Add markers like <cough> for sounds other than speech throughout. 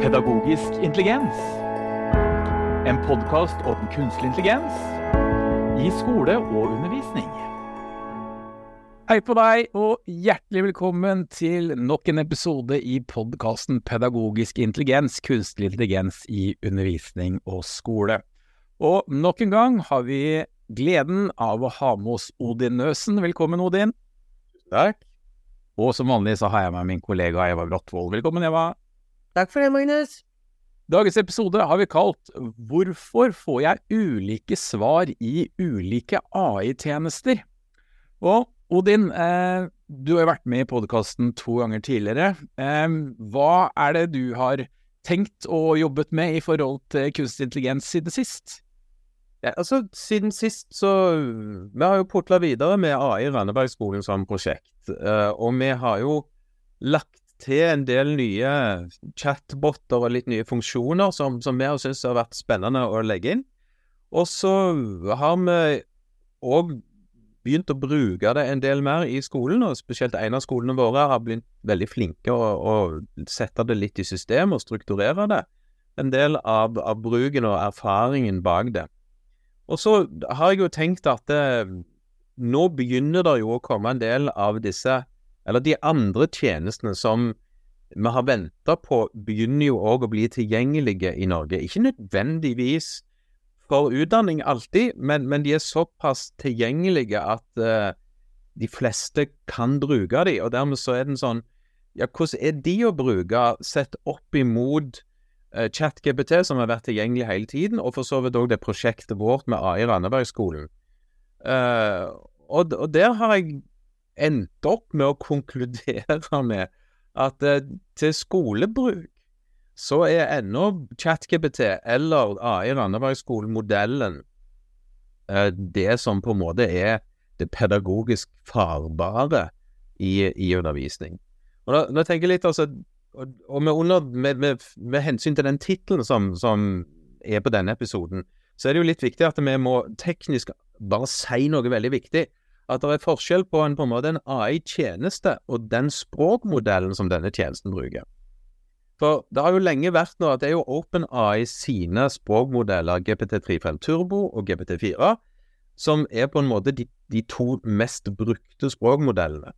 Pedagogisk intelligens. En podkast om kunstig intelligens i skole og undervisning. Hei på deg, og hjertelig velkommen til nok en episode i podkasten Pedagogisk intelligens, kunstig intelligens i undervisning og skole. Og nok en gang har vi gleden av å ha med oss Odin Nøsen. Velkommen, Odin. Takk. Og som vanlig så har jeg med min kollega Eva Bratvold. Velkommen, Eva. Takk for det, Magnus. Dagens episode har vi kalt Hvorfor får jeg ulike svar i ulike AI-tjenester? Og Odin, eh, du har vært med i podkasten to ganger tidligere. Eh, hva er det du har tenkt og jobbet med i forhold til kunstig intelligens siden sist? Ja, altså, siden sist så Vi har jo portla videre med AI i Randabergskolen som prosjekt. Eh, og vi har jo lagt til en del nye chatboter og litt nye funksjoner som, vi har har vært spennende å legge inn. Og så har vi òg begynt å bruke det en del mer i skolen, og spesielt en av skolene våre har blitt veldig flinke å, å sette det litt i system og strukturere det. En del av, av bruken og erfaringen bak det. Og så har jeg jo tenkt at det, eh, nå begynner det jo å komme en del av disse, eller de andre tjenestene som vi har venta på, begynner jo òg å bli tilgjengelige i Norge. Ikke nødvendigvis for utdanning alltid, men, men de er såpass tilgjengelige at uh, de fleste kan bruke de, og dermed så er den sånn Ja, hvordan er de å bruke sett opp imot uh, ChatGPT, som har vært tilgjengelig hele tiden, og for så vidt òg det prosjektet vårt med AI Randabergskolen. Uh, og, og, der har jeg endt opp med å konkludere <laughs> med at eh, til skolebruk så er ennå ChatGPT eller AI Randabergskolen-modellen eh, det som på en måte er det pedagogisk farbare i, i undervisning. Og da, da, tenker jeg litt altså Og, og med, under, med, med, med, hensyn til den tittelen som, som er på denne episoden, så er det jo litt viktig at vi må teknisk bare si noe veldig viktig at det er forskjell på en, på en en AI-tjeneste og den språkmodellen som denne tjenesten bruker. For det har jo lenge vært nå at det er jo OpenAI sine språkmodeller, GPT35 Turbo og GPT4, som er på en måte de, de to mest brukte språkmodellene.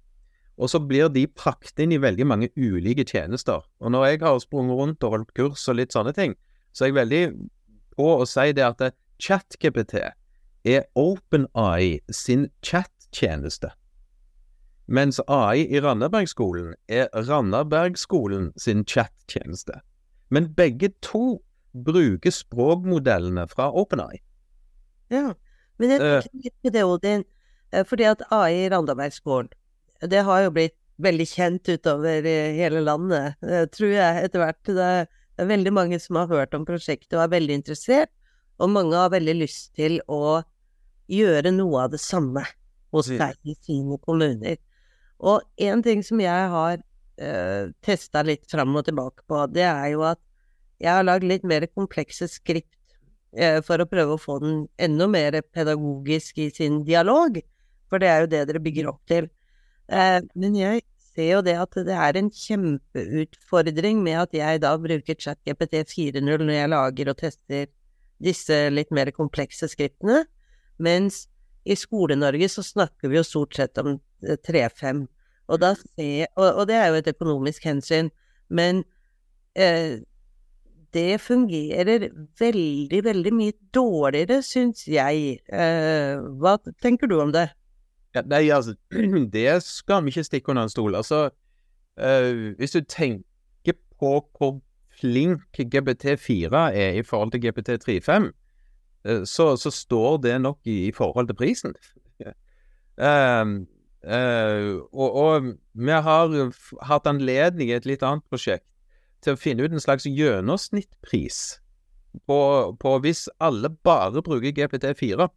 Og så blir de pakket inn i veldig mange ulike tjenester. Og når jeg har sprunget rundt og holdt kurs og litt sånne ting, så er jeg veldig på å si det at ChatGPT er OpenAI sin chat tjeneste. Mens AI i Randabergskolen er Randabergskolen sin chat-tjeneste. Men begge to bruker språkmodellene fra OpenAI. Ja, men jeg tenker uh, litt på det, Odin. Eh, fordi at AI i Randabergskolen, det har jo blitt veldig kjent utover hele landet, eh, tror jeg, etter hvert. Det er veldig mange som har hørt om prosjektet og er veldig interessert, og mange har veldig lyst til å gjøre noe av det samme hos deg i sine kommuner. Og en ting som jeg har uh, eh, testa litt fram og tilbake på, det er jo at jeg har lagd litt mer komplekse skript uh, for å prøve å få den enda mer pedagogisk i sin dialog, for det er jo det dere bygger opp til. Uh, men jeg ser jo det at det er en kjempeutfordring med at jeg da bruker ChatGPT 4.0 når jeg lager og tester disse litt mer komplekse skriptene, mens i Skole-Norge så snakker vi jo stort sett om 3-5, og, og, og, det er jo et økonomisk hensyn, men eh, det fungerer veldig, veldig mye dårligere, syns jeg. Eh, hva tenker du om det? Ja, nei, altså, <clears throat> det skal vi ikke stikke under en stol. Altså, eh, hvis du tenker på hvor flink GPT4 er i forhold til GPT35, Eh, så, så, står det nok i, i forhold til prisen. uh, <laughs> uh, og, og, vi har hatt anledning i et litt annet prosjekt til å finne ut en slags gjennomsnittpris på, på hvis alle bare bruker GPT4.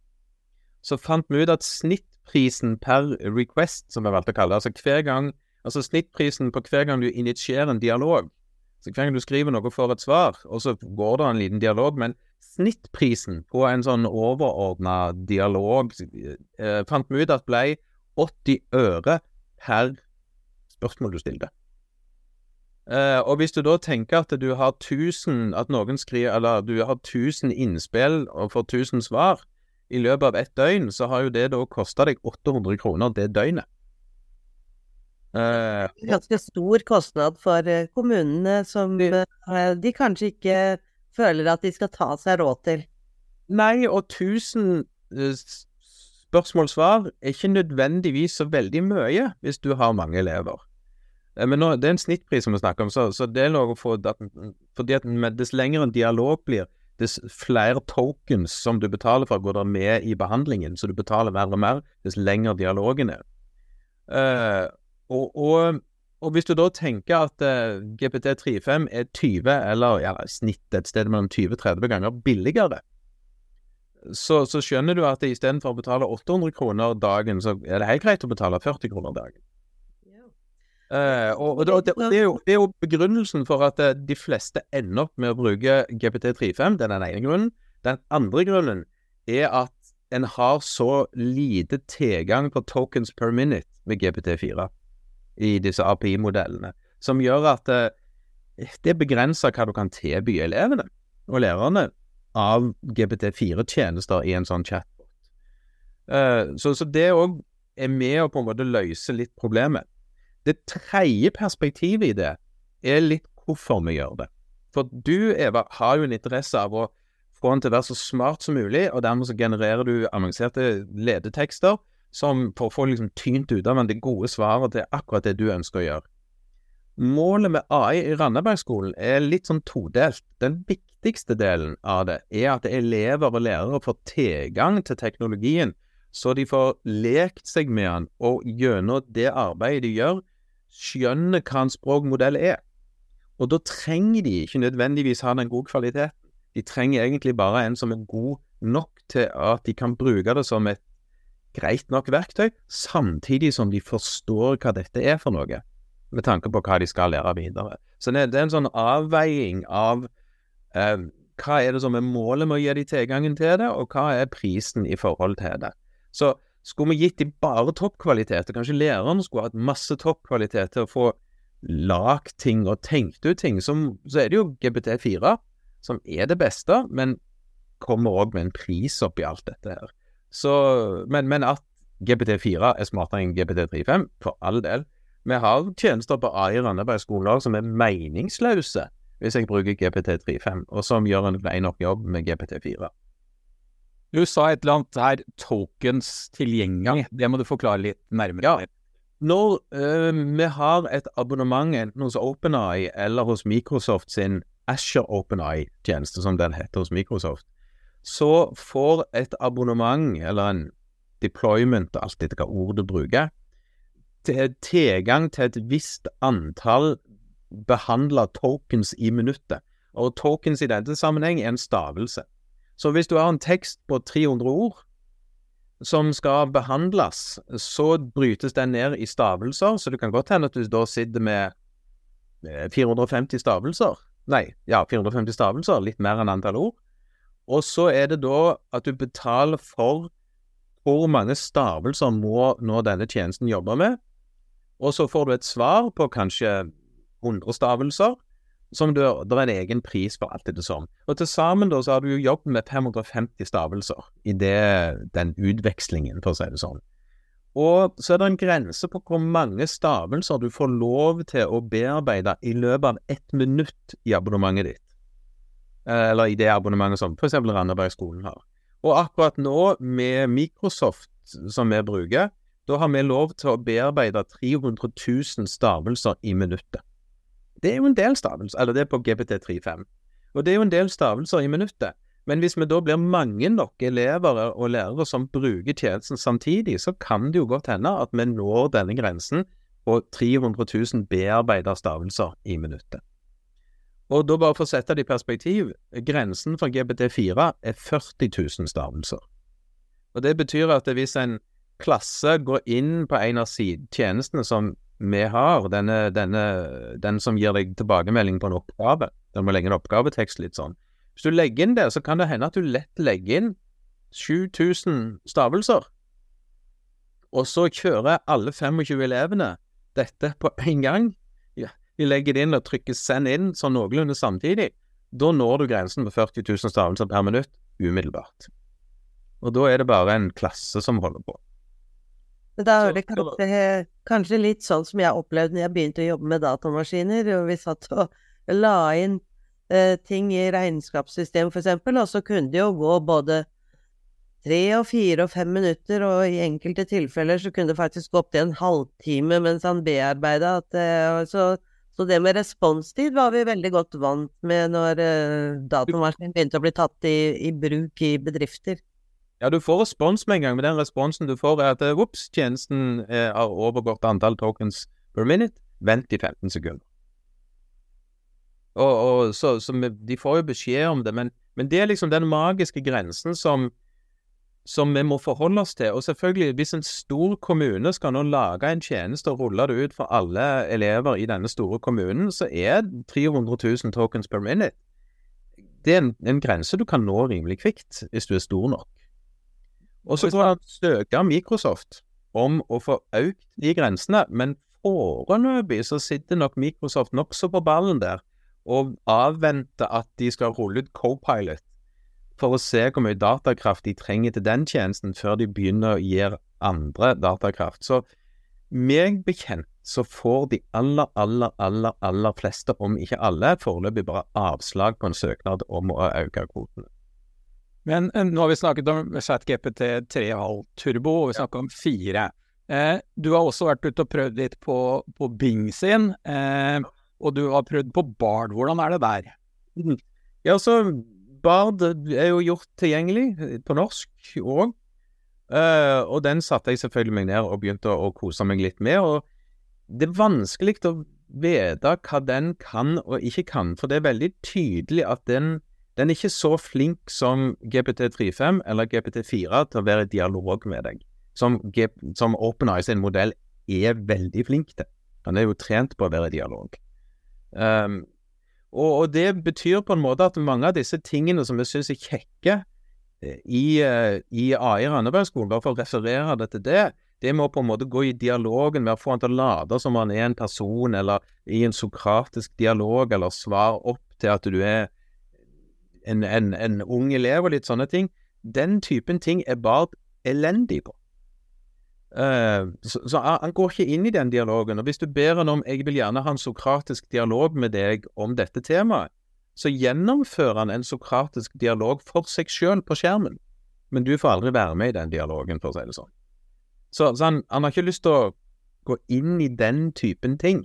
Så fant vi ut at snittprisen per request, som vi valgte å kalle det, altså hver gang Altså snittprisen på hver gang du initierer en dialog. Så hver gang du skriver noe får et svar, og så går det en liten dialog, men snittprisen på en sånn overordna dialog eh, fant vi ut at ble 80 øre per spørsmål du stilte. Eh, og hvis du da tenker at du har 1000 At noen skriver Eller du har 1000 innspill og får 1000 svar i løpet av ett døgn, så har jo det da kosta deg 800 kroner det døgnet. Uh, Ganske stor kostnad for kommunene som de, de kanskje ikke føler at de skal ta seg råd til. Nei, og 1000 spørsmål-svar er ikke nødvendigvis så veldig mye hvis du har mange elever. Eh, men nå, det er en snittpris som vi snakker om, så, så det er lov å få fordi at dess lenger en dialog blir, dess flere tokens som du betaler for, går der med i behandlingen. Så du betaler mer og mer dess lenger dialogen er. Uh, og, og, og, hvis du da tenker at uh, GPT35 er 20, eller ja, snitt et sted mellom 20-30 ganger billigere, så, så, skjønner du at istedenfor å betale 800 kroner dagen, så er det helt greit å betale 40 kroner dagen. Uh, og, og, det, det, er jo, det, er jo, begrunnelsen for at uh, de fleste ender opp med å bruke GPT35. Det er den ene grunnen. Den andre grunnen er at en har så lite tilgang på tokens per minute med GPT4 i disse API-modellene, som gjør at det det begrenser hva du kan tilby elevene og lærerne av GPT4-tjenester i en sånn chatbot. så, så det òg er med å på en måte løse litt problemet. Det tredje perspektivet i det er litt hvorfor vi gjør det. For du, Eva, har jo en interesse av å få den til å være så smart som mulig, og dermed så genererer du avanserte ledetekster som for å få liksom tynt ut av det gode svaret til akkurat det du ønsker å gjøre. Målet med AI i Randabergskolen er litt sånn todelt. Den viktigste delen av det er at elever og lærere får tilgang til teknologien, så de får lekt seg med den, og gjennom det arbeidet de gjør, skjønner hva en språkmodell er. Og da trenger de ikke nødvendigvis ha den gode kvaliteten. De trenger egentlig bare en som er god nok til at de kan bruke det som et greit nok verktøy, samtidig som de forstår hva dette er for noe, med tanke på hva de skal lære videre. Så det, er en sånn avveiing av eh, hva er det som er målet med å gi de tilgangen til det, og hva er prisen i forhold til det. Så skulle vi gitt de bare toppkvalitet, og kanskje læreren skulle hatt masse toppkvalitet til å få lagd ting og tenkt ut ting, som, så er det jo GPT4 som er det beste, men kommer òg med en pris oppi alt dette her. Så, men, men at GPT4 er smartere enn GPT35, for all del. Vi har tjenester på AI Randaberg skoler som er meningsløse hvis jeg bruker GPT35, og som gjør en grei nok jobb med GPT4. Du sa et eller annet her, tokens tilgjengelig. Det må du forklare litt nærmere. Ja. Når øh, vi har et abonnement enten hos OpenEye eller hos Microsoft sin Asher OpenEye-tjeneste, som den heter hos Microsoft, så får et abonnement, eller en deployment, alt etter hva ord du bruker, tilgang til et visst antall behandla tokens i minuttet. Og tokens i denne sammenheng er en stavelse. Så hvis du har en tekst på 300 ord som skal behandles, så brytes den ned i stavelser, så det kan godt hende at du da sitter med 450 stavelser. Nei, ja, 450 stavelser, litt mer enn antall ord. Og så er det da at du betaler for hvor mange stavelser må nå denne tjenesten jobbe med, og så får du et svar på kanskje 100 stavelser, som det er en egen pris for alt etter som. Og til sammen da så har du jo jobbet med 550 stavelser i det, den utvekslingen, for å si det sånn. Og så er det en grense på hvor mange stavelser du får lov til å bearbeide i løpet av ett minutt i abonnementet ditt. Eh, eller i det abonnementet som f.eks. Randabergskolen har. Og akkurat nå, med Microsoft som vi bruker, da har vi lov til å bearbeide 300 000 stavelser i minuttet. Det er jo en del stavelser, eller det er på GPT35. Og det er jo en del stavelser i minuttet. Men hvis vi da blir mange nok elever og lærere som bruker tjenesten samtidig, så kan det jo godt hende at vi når denne grensen på 300 000 bearbeida stavelser i minuttet. Og da bare for å sette det i perspektiv, grensen for GPT4 er 40 000 stavelser. Og det betyr at hvis en klasse går inn på en av tjenestene som vi har, denne, denne, den som gir deg tilbakemelding på en oppgave, den må legge en oppgavetekst litt sånn. Hvis du legger inn det, så kan det hende at du lett legger inn 7000 stavelser, og så kjører alle 25 elevene dette på en gang. De legger det inn og trykker 'send inn' sånn noenlunde samtidig, da når du grensen på 40 000 stavelser per minutt umiddelbart. Og da er det bare en klasse som holder på. Men da er det kanskje, kanskje litt sånn som jeg opplevde når jeg begynte å jobbe med datamaskiner, og vi satt og la inn eh, ting i regnskapssystemet eksempel, og så kunne det jo gå både tre og fire og fem minutter, og i enkelte tilfeller så kunne det faktisk gå opp til en halvtime mens han bearbeida. Så, så, det med responstid var vi veldig godt vant med når uh, datamaskinen begynte å bli tatt i, i, bruk i bedrifter. Ja, du får respons med en gang, men den responsen du får er at ops, tjenesten eh, har overgått antall tokens per minute. Vent i 15 sekunder. Og, og så, så, De får jo beskjed om det, men, men det er liksom den magiske grensen som som vi må forholde oss til. Og selvfølgelig, hvis en stor kommune skal nå lage en tjeneste og rulle det ut for alle elever i denne store kommunen, så er 300 000 tokens per minute det er en, en grense du kan nå rimelig kvikt hvis du er stor nok. Og så kan du søke Microsoft om å få økt de grensene, men foreløpig så sitter nok Microsoft nokså på ballen der og avventer at de skal rulle ut Copilot for å se hvor mye datakraft de trenger til den tjenesten, før de begynner å gi andre datakraft. Så meg bekjent så får de aller, aller, aller, aller fleste, om ikke alle, foreløpig bare avslag på en søknad om å øke kvotene. Men eh, nå har vi snakket om ChatGPT 3,5 turbo, og vi snakker om 4. Eh, du har også vært ute og prøvd litt på, på Bing sin, eh, og du har prøvd på Bard. Hvordan er det der? Ja, så Bard er jo gjort tilgjengelig eh, på norsk òg. Uh, eh, og den satte jeg selvfølgelig meg ned og begynte å, å kose meg litt med. Og det er vanskelig å vite hva den kan og ikke kan, for det er veldig tydelig at den, den er ikke så flink som GPT35 eller GPT4 til å være i dialog med deg, som, som OpenEye sin modell er veldig flink til. Han er jo trent på å være i dialog. Um, og, og, det betyr på en måte at mange av disse tingene som vi syns er kjekke eh, i, eh, i AI Randabergskolen, bare for å referere det til det, det må på en måte gå i dialogen med å få han til å late som han er en person, eller i en sokratisk dialog, eller svar opp til at du er en, en, en ung elev, og litt sånne ting. Den typen ting er Bard elendig på. Uh, så, så, han går ikke inn i den dialogen. Og hvis du ber han om jeg vil gjerne ha en sokratisk dialog med deg om dette temaet, så gjennomfører han en sokratisk dialog for seg sjøl på skjermen. Men du får aldri være med i den dialogen, for å si det sånn. Så, så han, han, har ikke lyst til å gå inn i den typen ting.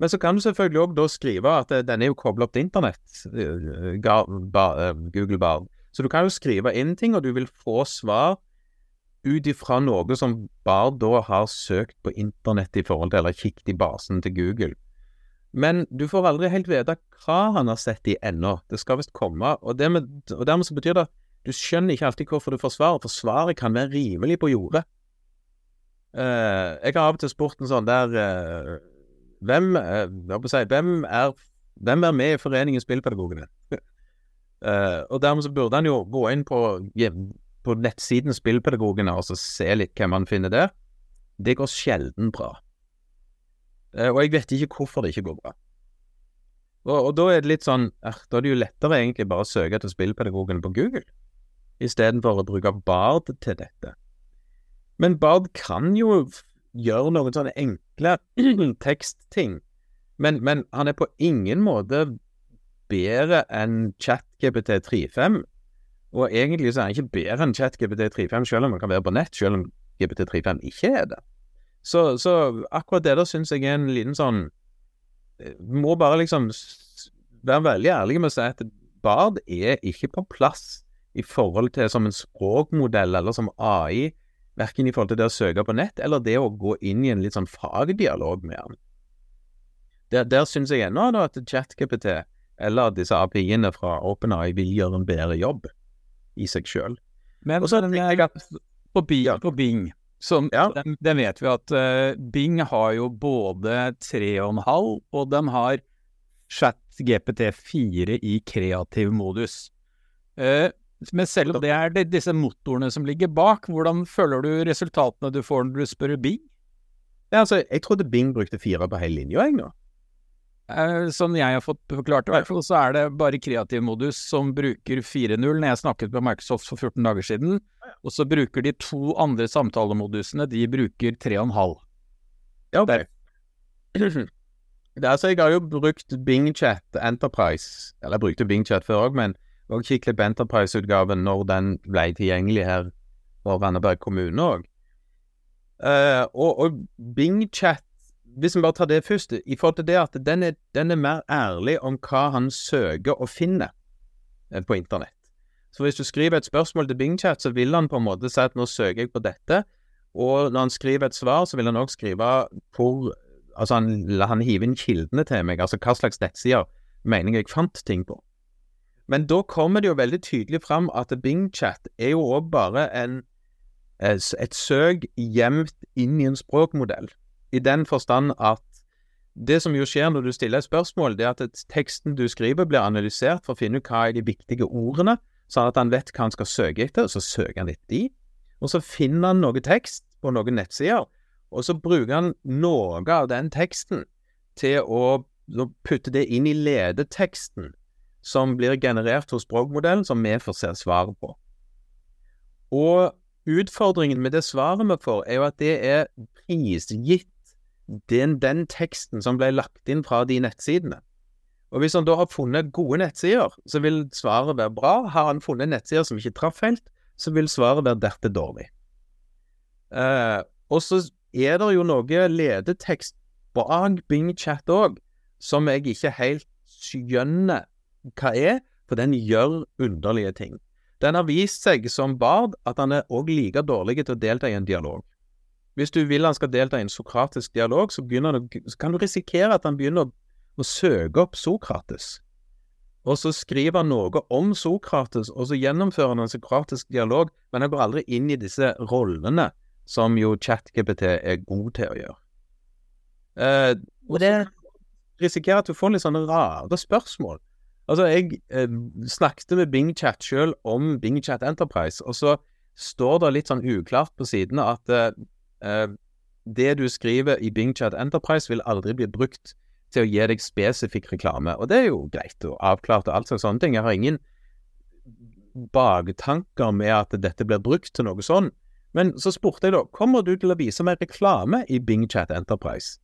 Men så kan du selvfølgelig òg da skrive at uh, den er jo kobla opp til internett, uh, Google Bar. Så du kan jo skrive inn ting, og du vil få svar ut ifra noe som bare da har søkt på internett i forhold til, eller kikket i basen til Google. Men du får aldri helt vite hva han har sett i ennå. Det skal visst komme. Og, dermed, og dermed så betyr det at du skjønner ikke alltid hvorfor du får svar, for svaret kan være rimelig på jordet. Uh, jeg har av og til spurt en sånn der uh, hvem, uh, si, hvem, er, hvem, er, med i Foreningen Spillpedagogene? <laughs> og dermed så burde han jo gå inn på på nettsiden Spillpedagogen og så se litt hvem man finner der. Det går sjelden bra. Eh, og jeg vet ikke hvorfor det ikke går bra. Og, og da er det litt sånn er, Da er det jo lettere egentlig bare å søke etter Spillpedagogen på Google, istedenfor å bruke Bard til dette. Men Bard kan jo gjøre noen sånne enkle <clears throat> tekstting, men, men han er på ingen måte bedre enn ChatGPT 35 og egentlig så er han ikke bedre enn ChatGPT35, selv om han kan være på nett, selv om GPT35 ikke er det. Så, så akkurat det der syns jeg er en liten sånn eh, Må bare liksom være veldig ærlig med å si at Bard er ikke på plass i forhold til som en språkmodell eller som AI, verken i forhold til det å søke på nett eller det å gå inn i en litt sånn fagdialog med han. Der, der syns jeg ennå at ChatGPT eller disse API-ene fra OpenAI vil gjøre en bedre jobb i seg sjøl. Men Også, den, jeg, på, Bing, ja. på Bing som, ja. den, den, vet vi at uh, Bing har jo både 3,5 og de har chat GPT4 i kreativ modus. Uh, men selv om det er det, disse motorene som ligger bak, hvordan føler du resultatene du får når du spør Bing? Ja, altså, jeg trodde Bing brukte fire på hele linja, jeg nå. Eh, sånn jeg har fått forklart, i hvert fall, så er det bare kreativmodus som bruker 4.0 når jeg snakket med Microsoft for 14 dager siden. Og så bruker de to andre samtalemodusene, de bruker 3,5. Ja, ok. Det er, altså, jeg har jo brukt BingChat Enterprise, eller jeg brukte BingChat før òg, men òg Kicklipp Enterprise-utgaven når den ble tilgjengelig her for Randaberg kommune òg. Uh, og, og BingChat hvis vi bare tar det først, i forhold til det at den er, den er mer ærlig om hva han søker og finner eh, på internett. Så hvis du skriver et spørsmål til BingChat, så vil han på en måte si at nå søker jeg på dette, og når han skriver et svar, så vil han også skrive hvor Altså, han, han hiver inn kildene til meg, altså hva slags nettsider mener jeg fant ting på. Men da kommer det jo veldig tydelig fram at BingChat er jo òg bare en, eh, et søk gjemt inn i en språkmodell i den forstand at det som jo skjer når du stiller et spørsmål, det er at teksten du skriver, blir analysert for å finne ut hva er de viktige ordene, sånn at han vet hva han skal søke etter, og så søker han etter de. Og så finner han noe tekst på noen nettsider, og så bruker han noe av den teksten til å putte det inn i ledeteksten som blir generert hos språkmodellen, som vi får se svaret på. Og utfordringen med det svaret vi får, er jo at det er prisgitt den, den teksten som ble lagt inn fra de nettsidene. Og Hvis han da har funnet gode nettsider, så vil svaret være bra. Har han funnet nettsider som ikke traff helt, så vil svaret være dette dårlig. Eh, og så er det jo noe ledetekst bak BingChat òg, som jeg ikke helt skjønner hva er, for den gjør underlige ting. Den har vist seg som Bard at han er òg like dårlig til å delta i en dialog. Hvis du vil han skal delta i en sokratisk dialog, så, han, så kan du risikere at han begynner å, å, søke opp Sokrates. Og så skriver han noe om Sokrates, og så gjennomfører han en sokratisk dialog, men han går aldri inn i disse rollene som jo ChatGPT er god til å gjøre. Eh, og det risikerer at du får litt sånne rare spørsmål. Altså, jeg eh, snakket med BingChat sjøl om BingChat Enterprise, og så står det litt sånn uklart på sidene at eh, det du skriver i BingChat Enterprise vil aldri bli brukt til å gi deg spesifikk reklame, og det er jo greit og avklart og alt slags sånne ting. Jeg har ingen baktanker med at dette blir brukt til noe sånn. Men så spurte jeg da, kommer du til å vise meg reklame i BingChat Enterprise?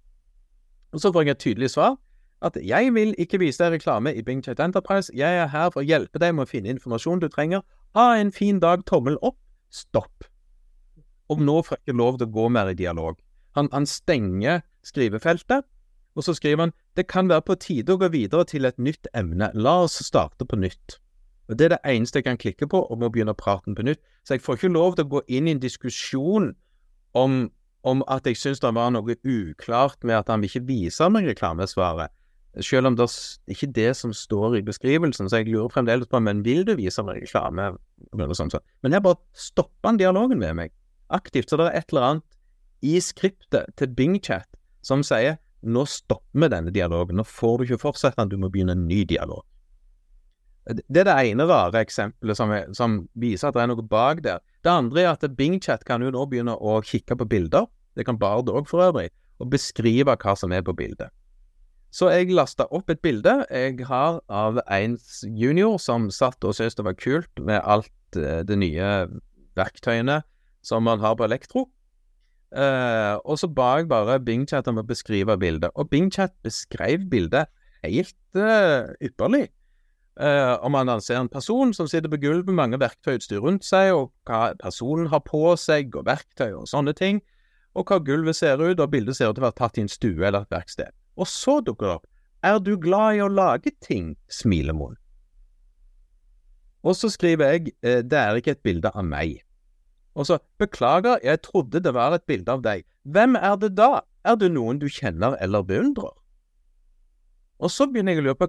Og så får jeg et tydelig svar, at jeg vil ikke vise deg reklame i BingChat Enterprise, jeg er her for å hjelpe deg med å finne informasjon du trenger. Ha en fin dag, tommel opp, stopp og nå får jeg ikke lov til å gå mer i dialog. Han, han, stenger skrivefeltet, og så skriver han det kan være på tide å gå videre til et nytt emne, la oss starte på nytt. Og Det er det eneste jeg kan klikke på og må begynne praten på nytt. Så jeg får ikke lov til å gå inn i en diskusjon om, om at jeg syns det var noe uklart med at han vil ikke vise meg reklamesvaret. Selv om det er ikke det som står i beskrivelsen, så jeg lurer fremdeles på men vil du vise meg reklame? Men jeg bare stopper han dialogen med meg aktivt. Så det er et eller annet i skriptet til BingChat som sier nå stopper vi denne dialogen, nå får du ikke fortsette, du må begynne en ny dialog. Det er det ene rare eksempelet som, er, som, viser at det er noe bak der. Det andre er at BingChat kan jo nå begynne å kikke på bilder, det kan Bard òg for øvrig, og beskrive hva som er på bildet. Så jeg lasta opp et bilde jeg har av en junior som satt og syntes det var kult med alt eh, det nye verktøyene som man har på Elektro. Uh, og så ba jeg bare BingChat om å beskrive bildet, og BingChat beskrev bildet helt uh, ypperlig. Uh, om man ser en person som sitter på gulvet med mange verktøyutstyr rundt seg, og hva personen har på seg, og verktøy og sånne ting, og hva gulvet ser ut, og bildet ser ut til å være tatt i en stue eller et verksted. Og så dukker det opp Er du glad i å lage ting? Smilemunn. Og så skriver jeg det er ikke et bilde av meg. Og så Beklager, jeg trodde det var et bilde av deg. Hvem er det da? Er det noen du kjenner eller beundrer? Og så begynner jeg å lure på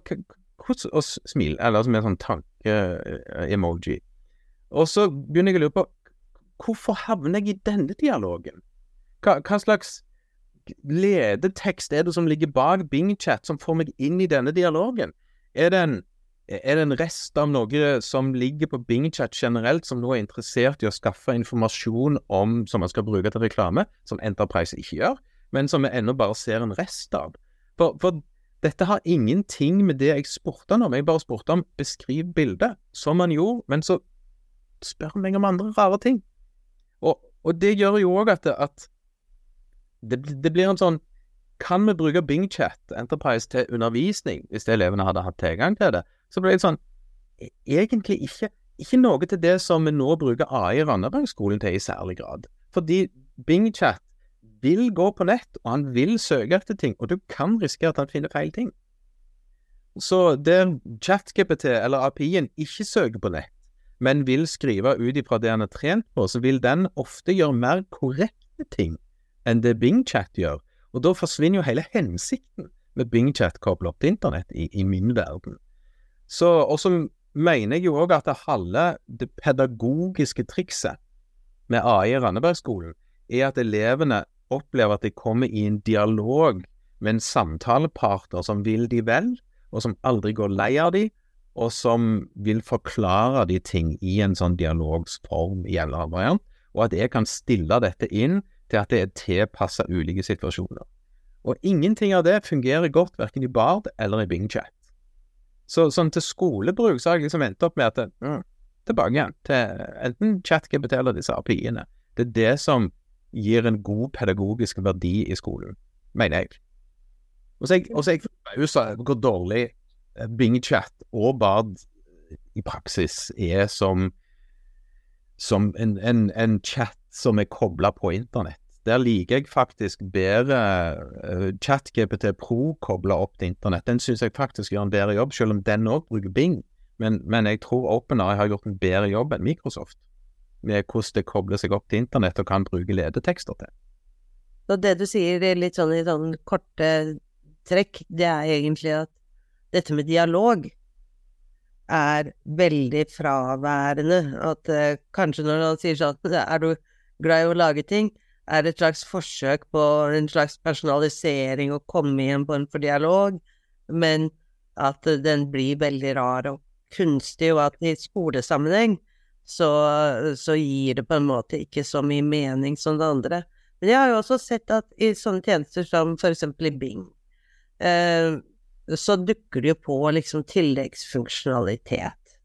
hvordan Og smil, eller med sånn tanke-emoji. Og så begynner jeg å lure på hvorfor havner jeg i denne dialogen? Hva, hva slags ledetekst er det som ligger bak Bing-chat som får meg inn i denne dialogen? Er det en er det en rest av noe som ligger på BingChat generelt, som nå er interessert i å skaffe informasjon om som man skal bruke til reklame, som Enterprise ikke gjør, men som vi ennå bare ser en rest av? For, for dette har ingenting med det jeg spurte om. Jeg bare spurte om beskriv bildet, som han gjorde, men så spør han meg om andre rare ting. Og, og det gjør jo òg at, at det, det, blir en sånn Kan vi bruke BingChat Enterprise til undervisning, hvis elevene hadde hatt tilgang til det? Så ble det sånn Egentlig ikke. Ikke noe til det som vi nå bruker AI i Randabergskolen til i særlig grad. Fordi BingChat vil gå på nett, og han vil søke etter ting, og du kan risikere at han finner feil ting. Så der ChatGPT eller API-en ikke søker på nett, men vil skrive ut ifra det han er trent på, så vil den ofte gjøre mer korrekte ting enn det BingChat gjør. Og da forsvinner jo hele hensikten med BingChat koblet opp til internett i, i min verden. Så, og så mener jeg jo òg at halve det pedagogiske trikset med AI i Randebergskolen er at elevene opplever at de kommer i en dialog med en samtalepartner som vil de vel, og som aldri går lei av de, og som vil forklare de ting i en sånn dialogsform i en eller annen variant, og at jeg kan stille dette inn til at det er tilpassa ulike situasjoner. Og ingenting av det fungerer godt verken i Bard eller i BingChat. Så sånn til skolebruk så har jeg liksom endt opp med at mm, tilbake igjen til enten ChatGPT eller disse API-ene. Det er det som gir en god pedagogisk verdi i skolen, mener jeg. Og så er jeg, forbausa over hvor dårlig eh, BingChat og Bard i praksis er som, som en, en, en chat som er kobla på internett. Der liker jeg faktisk bedre uh, ChatGPT Pro kobla opp til internett. Den syns jeg faktisk gjør en bedre jobb, selv om den òg bruker Bing. Men, men jeg tror OpenAI har gjort en bedre jobb enn Microsoft med hvordan det kobler seg opp til internett og kan bruke ledetekster til. Så det du sier litt sånn i sånn korte trekk, det er egentlig at dette med dialog er veldig fraværende. At uh, kanskje når han sier sånn <laughs> Er du glad i å lage ting? Er et slags forsøk på en slags personalisering og komme på en for dialog, men at den blir veldig rar og kunstig, og at i skolesammenheng så, så, gir det på en måte ikke så mye mening som det andre. Men jeg har jo også sett at i sånne tjenester som for eksempel i Bing, eh, så dukker det jo på liksom tilleggsfunksjonalitet.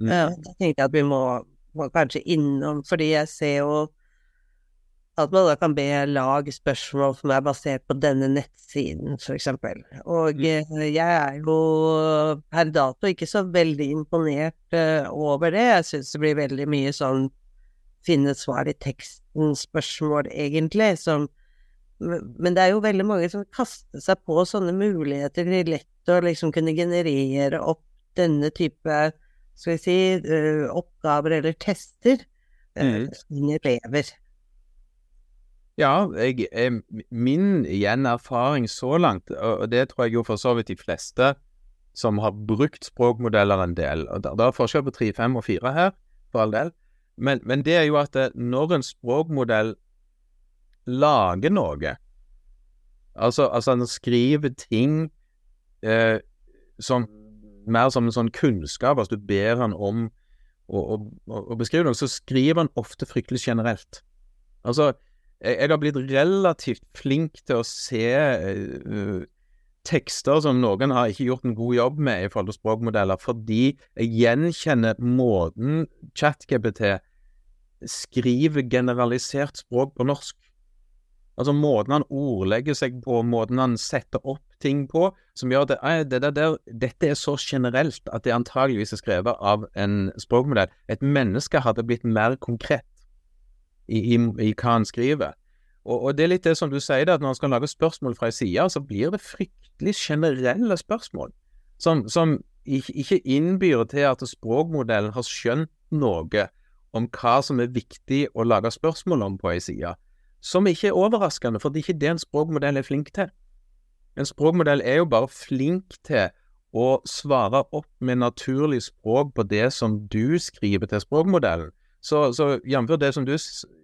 Mm. Eh, da tenkte jeg at vi må, må kanskje innom, fordi jeg ser jo at man da kan be lag spørsmål som er basert på denne nettsiden, for eksempel. Og mm. Eh, jeg er jo per dato ikke så veldig imponert uh, over det. Jeg syns det blir veldig mye sånn finne svar i teksten-spørsmål, egentlig, som men det er jo veldig mange som kaster seg på sånne muligheter til lett å liksom kunne generere opp denne type, skal vi si, uh, oppgaver eller tester. Mm. elever. Ja, jeg, min igjen erfaring så langt, og det tror jeg jo for så vidt de fleste som har brukt språkmodeller en del og Det er forskjell på 3, 5 og 4 her, for all del, men, men det er jo at når en språkmodell lager noe, altså, altså en skriver ting eh, som mer som en sånn kunnskap, altså du ber han om å, å, å beskrive noe, så skriver han ofte fryktelig generelt. Altså, jeg, har blitt relativt flink til å se uh, tekster som noen har ikke gjort en god jobb med i forhold til språkmodeller, fordi jeg gjenkjenner måten ChatGPT skriver generalisert språk på norsk. Altså måten han ordlegger seg på, måten han setter opp ting på, som gjør at det, det der, dette er så generelt at det antageligvis er skrevet av en språkmodell. Et menneske hadde blitt mer konkret i, i, i hva han skriver. Og, og, det er litt det som du sier, at når han skal lage spørsmål fra ei side, så blir det fryktelig generelle spørsmål, som, som ikke innbyr til at språkmodellen har skjønt noe om hva som er viktig å lage spørsmål om på ei side, som ikke er overraskende, for det er ikke det en språkmodell er flink til. En språkmodell er jo bare flink til å svare opp med naturlig språk på det som du skriver til språkmodellen, så, så jf. det som du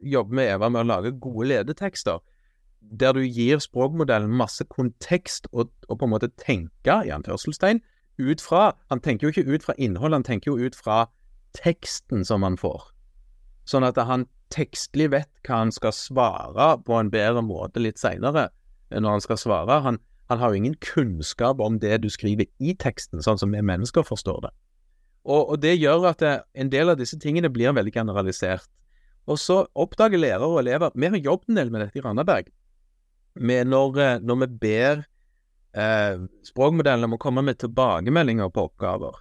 jobber med, Eva, med å lage gode ledetekster, der du gir språkmodellen masse kontekst og, og på en måte tenke, i anførselstegn, ut fra Han tenker jo ikke ut fra innhold, han tenker jo ut fra teksten som han får. Sånn at han tekstlig vet hva han skal svare på en bedre måte litt seinere, når han skal svare. Han, Han har jo ingen kunnskap om det du skriver i teksten, sånn som vi mennesker forstår det. Og, og det gjør at det, en del av disse tingene blir veldig generalisert. Og så oppdager lærere og elever Vi har jobbet en del med dette i Randaberg. Når, eh, når vi ber eh, språkmodellene om å komme med tilbakemeldinger på oppgaver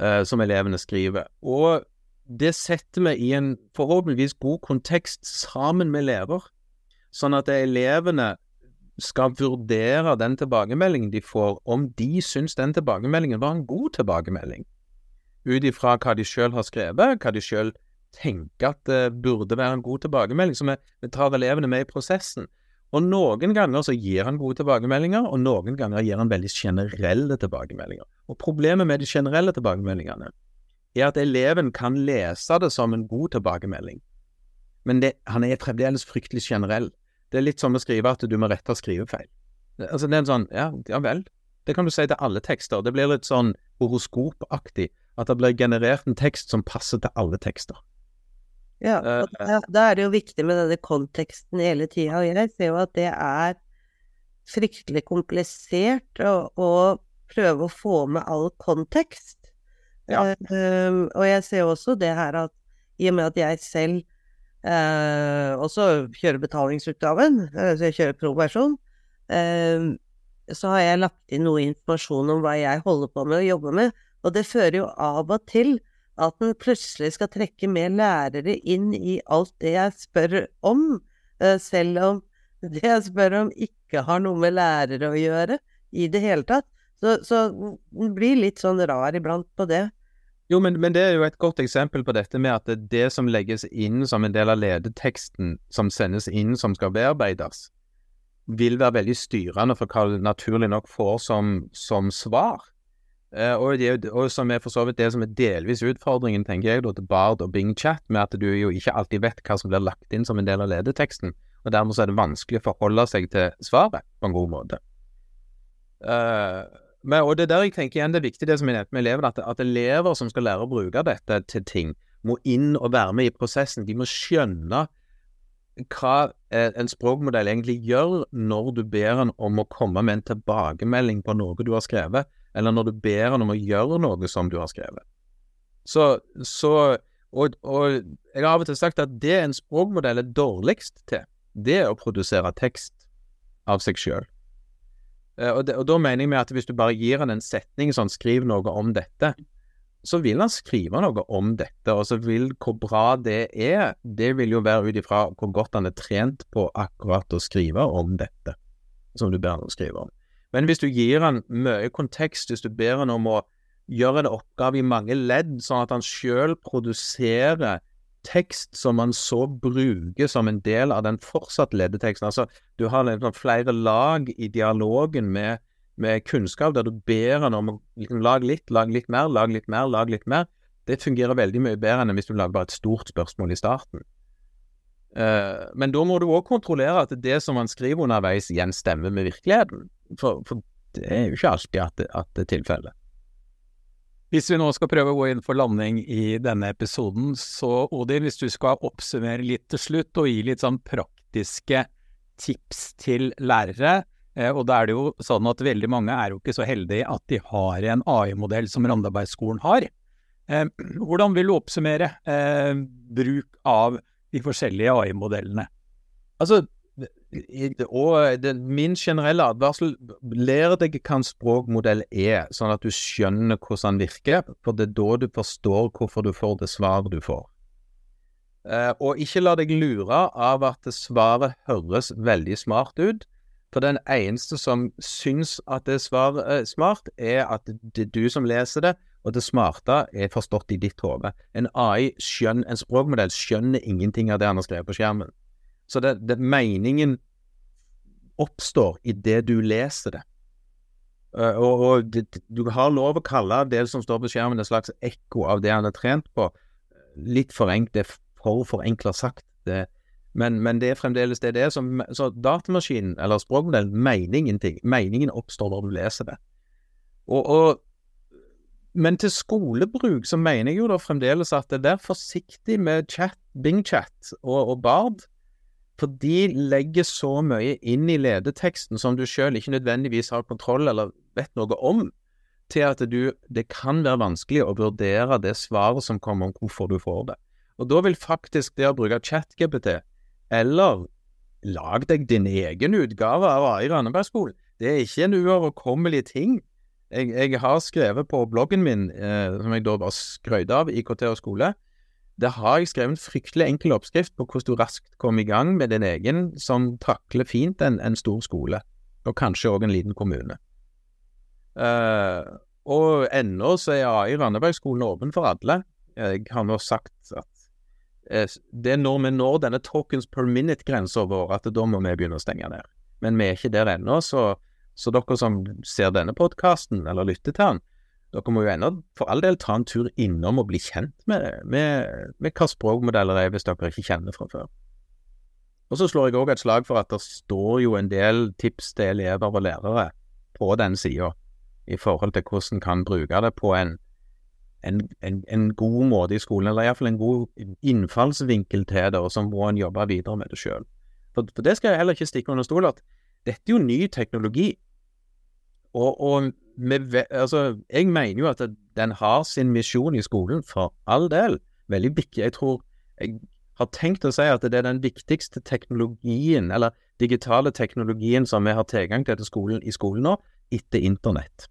eh, som elevene skriver. Og det setter vi i en forhåpentligvis god kontekst sammen med elever, sånn at elevene skal vurdere den tilbakemeldingen de får, om de syns den tilbakemeldingen var en god tilbakemelding. Ut ifra hva de sjøl har skrevet, hva de sjøl tenker at det burde være en god tilbakemelding. Så vi, vi tar elevene med i prosessen. Og noen ganger så gir han gode tilbakemeldinger, og noen ganger gir han veldig generelle tilbakemeldinger. Og problemet med de generelle tilbakemeldingene er at eleven kan lese det som en god tilbakemelding, men det, han er fremdeles fryktelig generell. Det er litt som å skrive at du må rette skrivefeil. Altså det er en sånn, ja, ja vel. Det kan du si til alle tekster. Det blir litt sånn horoskopaktig. At det blir generert en tekst som passer til alle tekster. Ja, eh, og da, da, er det jo viktig med denne konteksten hele tida. Og jeg ser jo at det er fryktelig komplisert å, å prøve å få med all kontekst. Ja. Uh, og jeg ser også det her at i og med at jeg selv uh, også kjører betalingsutgaven, uh, så jeg kjører pro-versjon, så har jeg lagt inn noe informasjon om hva jeg holder på med og jobber med, og det fører jo av og til at en plutselig skal trekke med lærere inn i alt det jeg spør om, eh, selv om <laughs> det jeg spør om ikke har noe med lærere å gjøre i det hele tatt. Så, så den blir litt sånn rar iblant på det. Jo, men, men, det er jo et godt eksempel på dette med at det, det som legges inn som en del av ledeteksten, som sendes inn som skal bearbeides, vil være veldig styrende for hva du naturlig nok får som, som svar. Eh, og, det, og, som er for så vidt det som er delvis utfordringen, tenker jeg, da, til Bard og Bing Chat, med at du jo ikke alltid vet hva som blir lagt inn som en del av ledeteksten. Og dermed så er det vanskelig å forholde seg til svaret på en god måte. Eh, men, og det er der jeg tenker igjen det er viktig det som jeg nevnte med elevene, at, at, elever som skal lære å bruke dette til ting, må inn og være med i prosessen. De må skjønne hva en språkmodell egentlig gjør når du ber han om å komme med en tilbakemelding på noe du har skrevet eller når du ber han om å gjøre noe som du har skrevet. Så, så og, og, jeg har av og til sagt at det en språkmodell er dårligst til, det er å produsere tekst av seg sjøl. Eh, og, og, da mener jeg med at hvis du bare gir han en setning sånn 'skriv noe om dette', så vil han skrive noe om dette, og så vil hvor bra det er, det vil jo være ut ifra hvor godt han er trent på akkurat å skrive om dette som du ber han å skrive om. Men hvis du gir han mye kontekst, hvis du ber han om å gjøre en oppgave i mange ledd, sånn at han sjøl produserer tekst som han så bruker som en del av den fortsatt leddeteksten. Altså, du har liksom flere lag i dialogen med, med, kunnskap, der du ber han om å liksom, lage litt, lage litt mer, lage litt mer, lage litt mer. Det fungerer veldig mye bedre enn hvis du lager bare et stort spørsmål i starten. Uh, men da må du òg kontrollere at det som han skriver underveis, igjen stemmer med virkeligheten. For, for, det er jo ikke alltid at det, at det er tilfellet. Hvis vi nå skal prøve å gå inn for landing i denne episoden, så Odin, hvis du skal oppsummere litt til slutt og gi litt sånn praktiske tips til lærere, og da er det jo sånn at veldig mange er jo ikke så heldige at de har en AI-modell som Randabergskolen har. Eh, hvordan vil du oppsummere eh, bruk av de forskjellige AI-modellene? Altså, og min generelle advarsel lær deg hva en språkmodell er, sånn at du skjønner hvordan den virker, for det er da du forstår hvorfor du får det svaret du får. Eh, og ikke la deg lure av at svaret høres veldig smart ut, for den eneste som syns at det er smart, er at det er du som leser det, og det smarte er forstått i ditt hode. En AI skjønner, en språkmodell skjønner ingenting av det han har skrevet på skjermen. Så det, det meningen oppstår i det du leser det. Uh, og, og det, du har lov å kalle det som står på skjermen, et slags ekko av det han er trent på. Litt forenkt, det er for forenkla sagt. Det, men, men, det er fremdeles det det er. Så, så datamaskinen, eller språkmodellen, mener ingenting. Meningen oppstår når du leser det. Og, og, men til skolebruk så mener jeg jo da fremdeles at det er forsiktig med chat, Bing-chat og, og Bard. For de legger så mye inn i ledeteksten som du sjøl ikke nødvendigvis har kontroll eller vet noe om, til at du, det kan være vanskelig å vurdere det svaret som kommer om hvorfor du får det. Og da vil faktisk det å bruke ChatGPT, eller lag deg din egen utgave av AI Randabergskolen, det er ikke en uoverkommelig ting. Jeg, jeg, har skrevet på bloggen min, eh, som jeg da bare skrøt av, IKT og skole, der har jeg skrevet en fryktelig enkel oppskrift på hvordan du raskt kommer i gang med din egen, som takler fint en, en stor skole, og kanskje òg en liten kommune. Eh, og ennå så er AI Randebergskolen åpen for alle. Jeg har nå sagt at det er når vi når denne tokens per minute-grensa vår, at da må vi begynne å stenge ned. Men vi er ikke der ennå, så, så dere som ser denne podkasten, eller lytter til den, dere må jo ennå for all del ta en tur innom og bli kjent med, med, med hva språkmodeller er, hvis dere ikke kjenner fra før. Og så slår jeg òg et slag for at det står jo en del tips til elever og lærere på den sida, i forhold til hvordan kan bruke det på en, en, en, en god måte i skolen, eller iallfall en god innfallsvinkel til det, og så må en jobbe videre med det sjøl. For, for, det skal jeg heller ikke stikke under stol at dette er jo ny teknologi. Og, og med, altså, jeg mener jo at den har sin misjon i skolen, for all del. Veldig viktig. Jeg tror Jeg har tenkt å si at det er den viktigste teknologien, eller digitale teknologien som vi har tilgang til til skolen, i skolen nå, etter internett.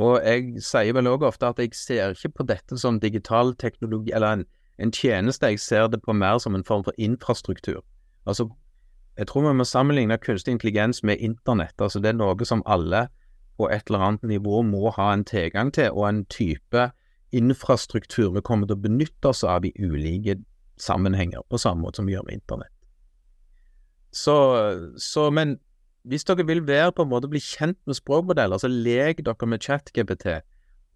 Og jeg sier vel òg ofte at jeg ser ikke på dette som digital teknologi, eller en, en tjeneste, jeg ser det på mer som en form for infrastruktur. Altså, jeg tror vi må sammenligne kunstig intelligens med internett. Altså, det er noe som alle på et eller annet nivå må ha en tilgang til, og en type infrastruktur vi kommer til å benytte oss av i ulike sammenhenger, på samme måte som vi gjør med internett. Så, så, men hvis dere vil være på en måte bli kjent med språkmodeller, så lek dere med ChatGPT,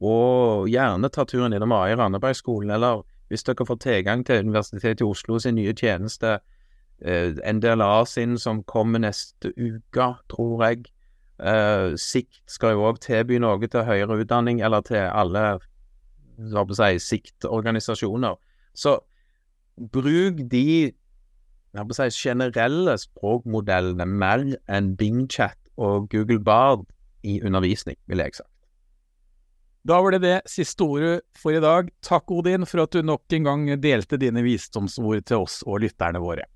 og gjerne ta turen innom AI Randabergskolen, eller hvis dere får tilgang til Universitetet i Oslo sin nye tjeneste, eh, NDLA sin som kommer neste uke, tror jeg, Eh, Sikt skal jo òg tilby noe til høyere utdanning, eller til alle si, siktorganisasjoner. Så bruk de si, generelle språkmodellene mer enn BingChat og Google Bard i undervisning, vil jeg sagt. Da var det det siste ordet for i dag. Takk, Odin, for at du nok en gang delte dine visdomsord til oss og lytterne våre.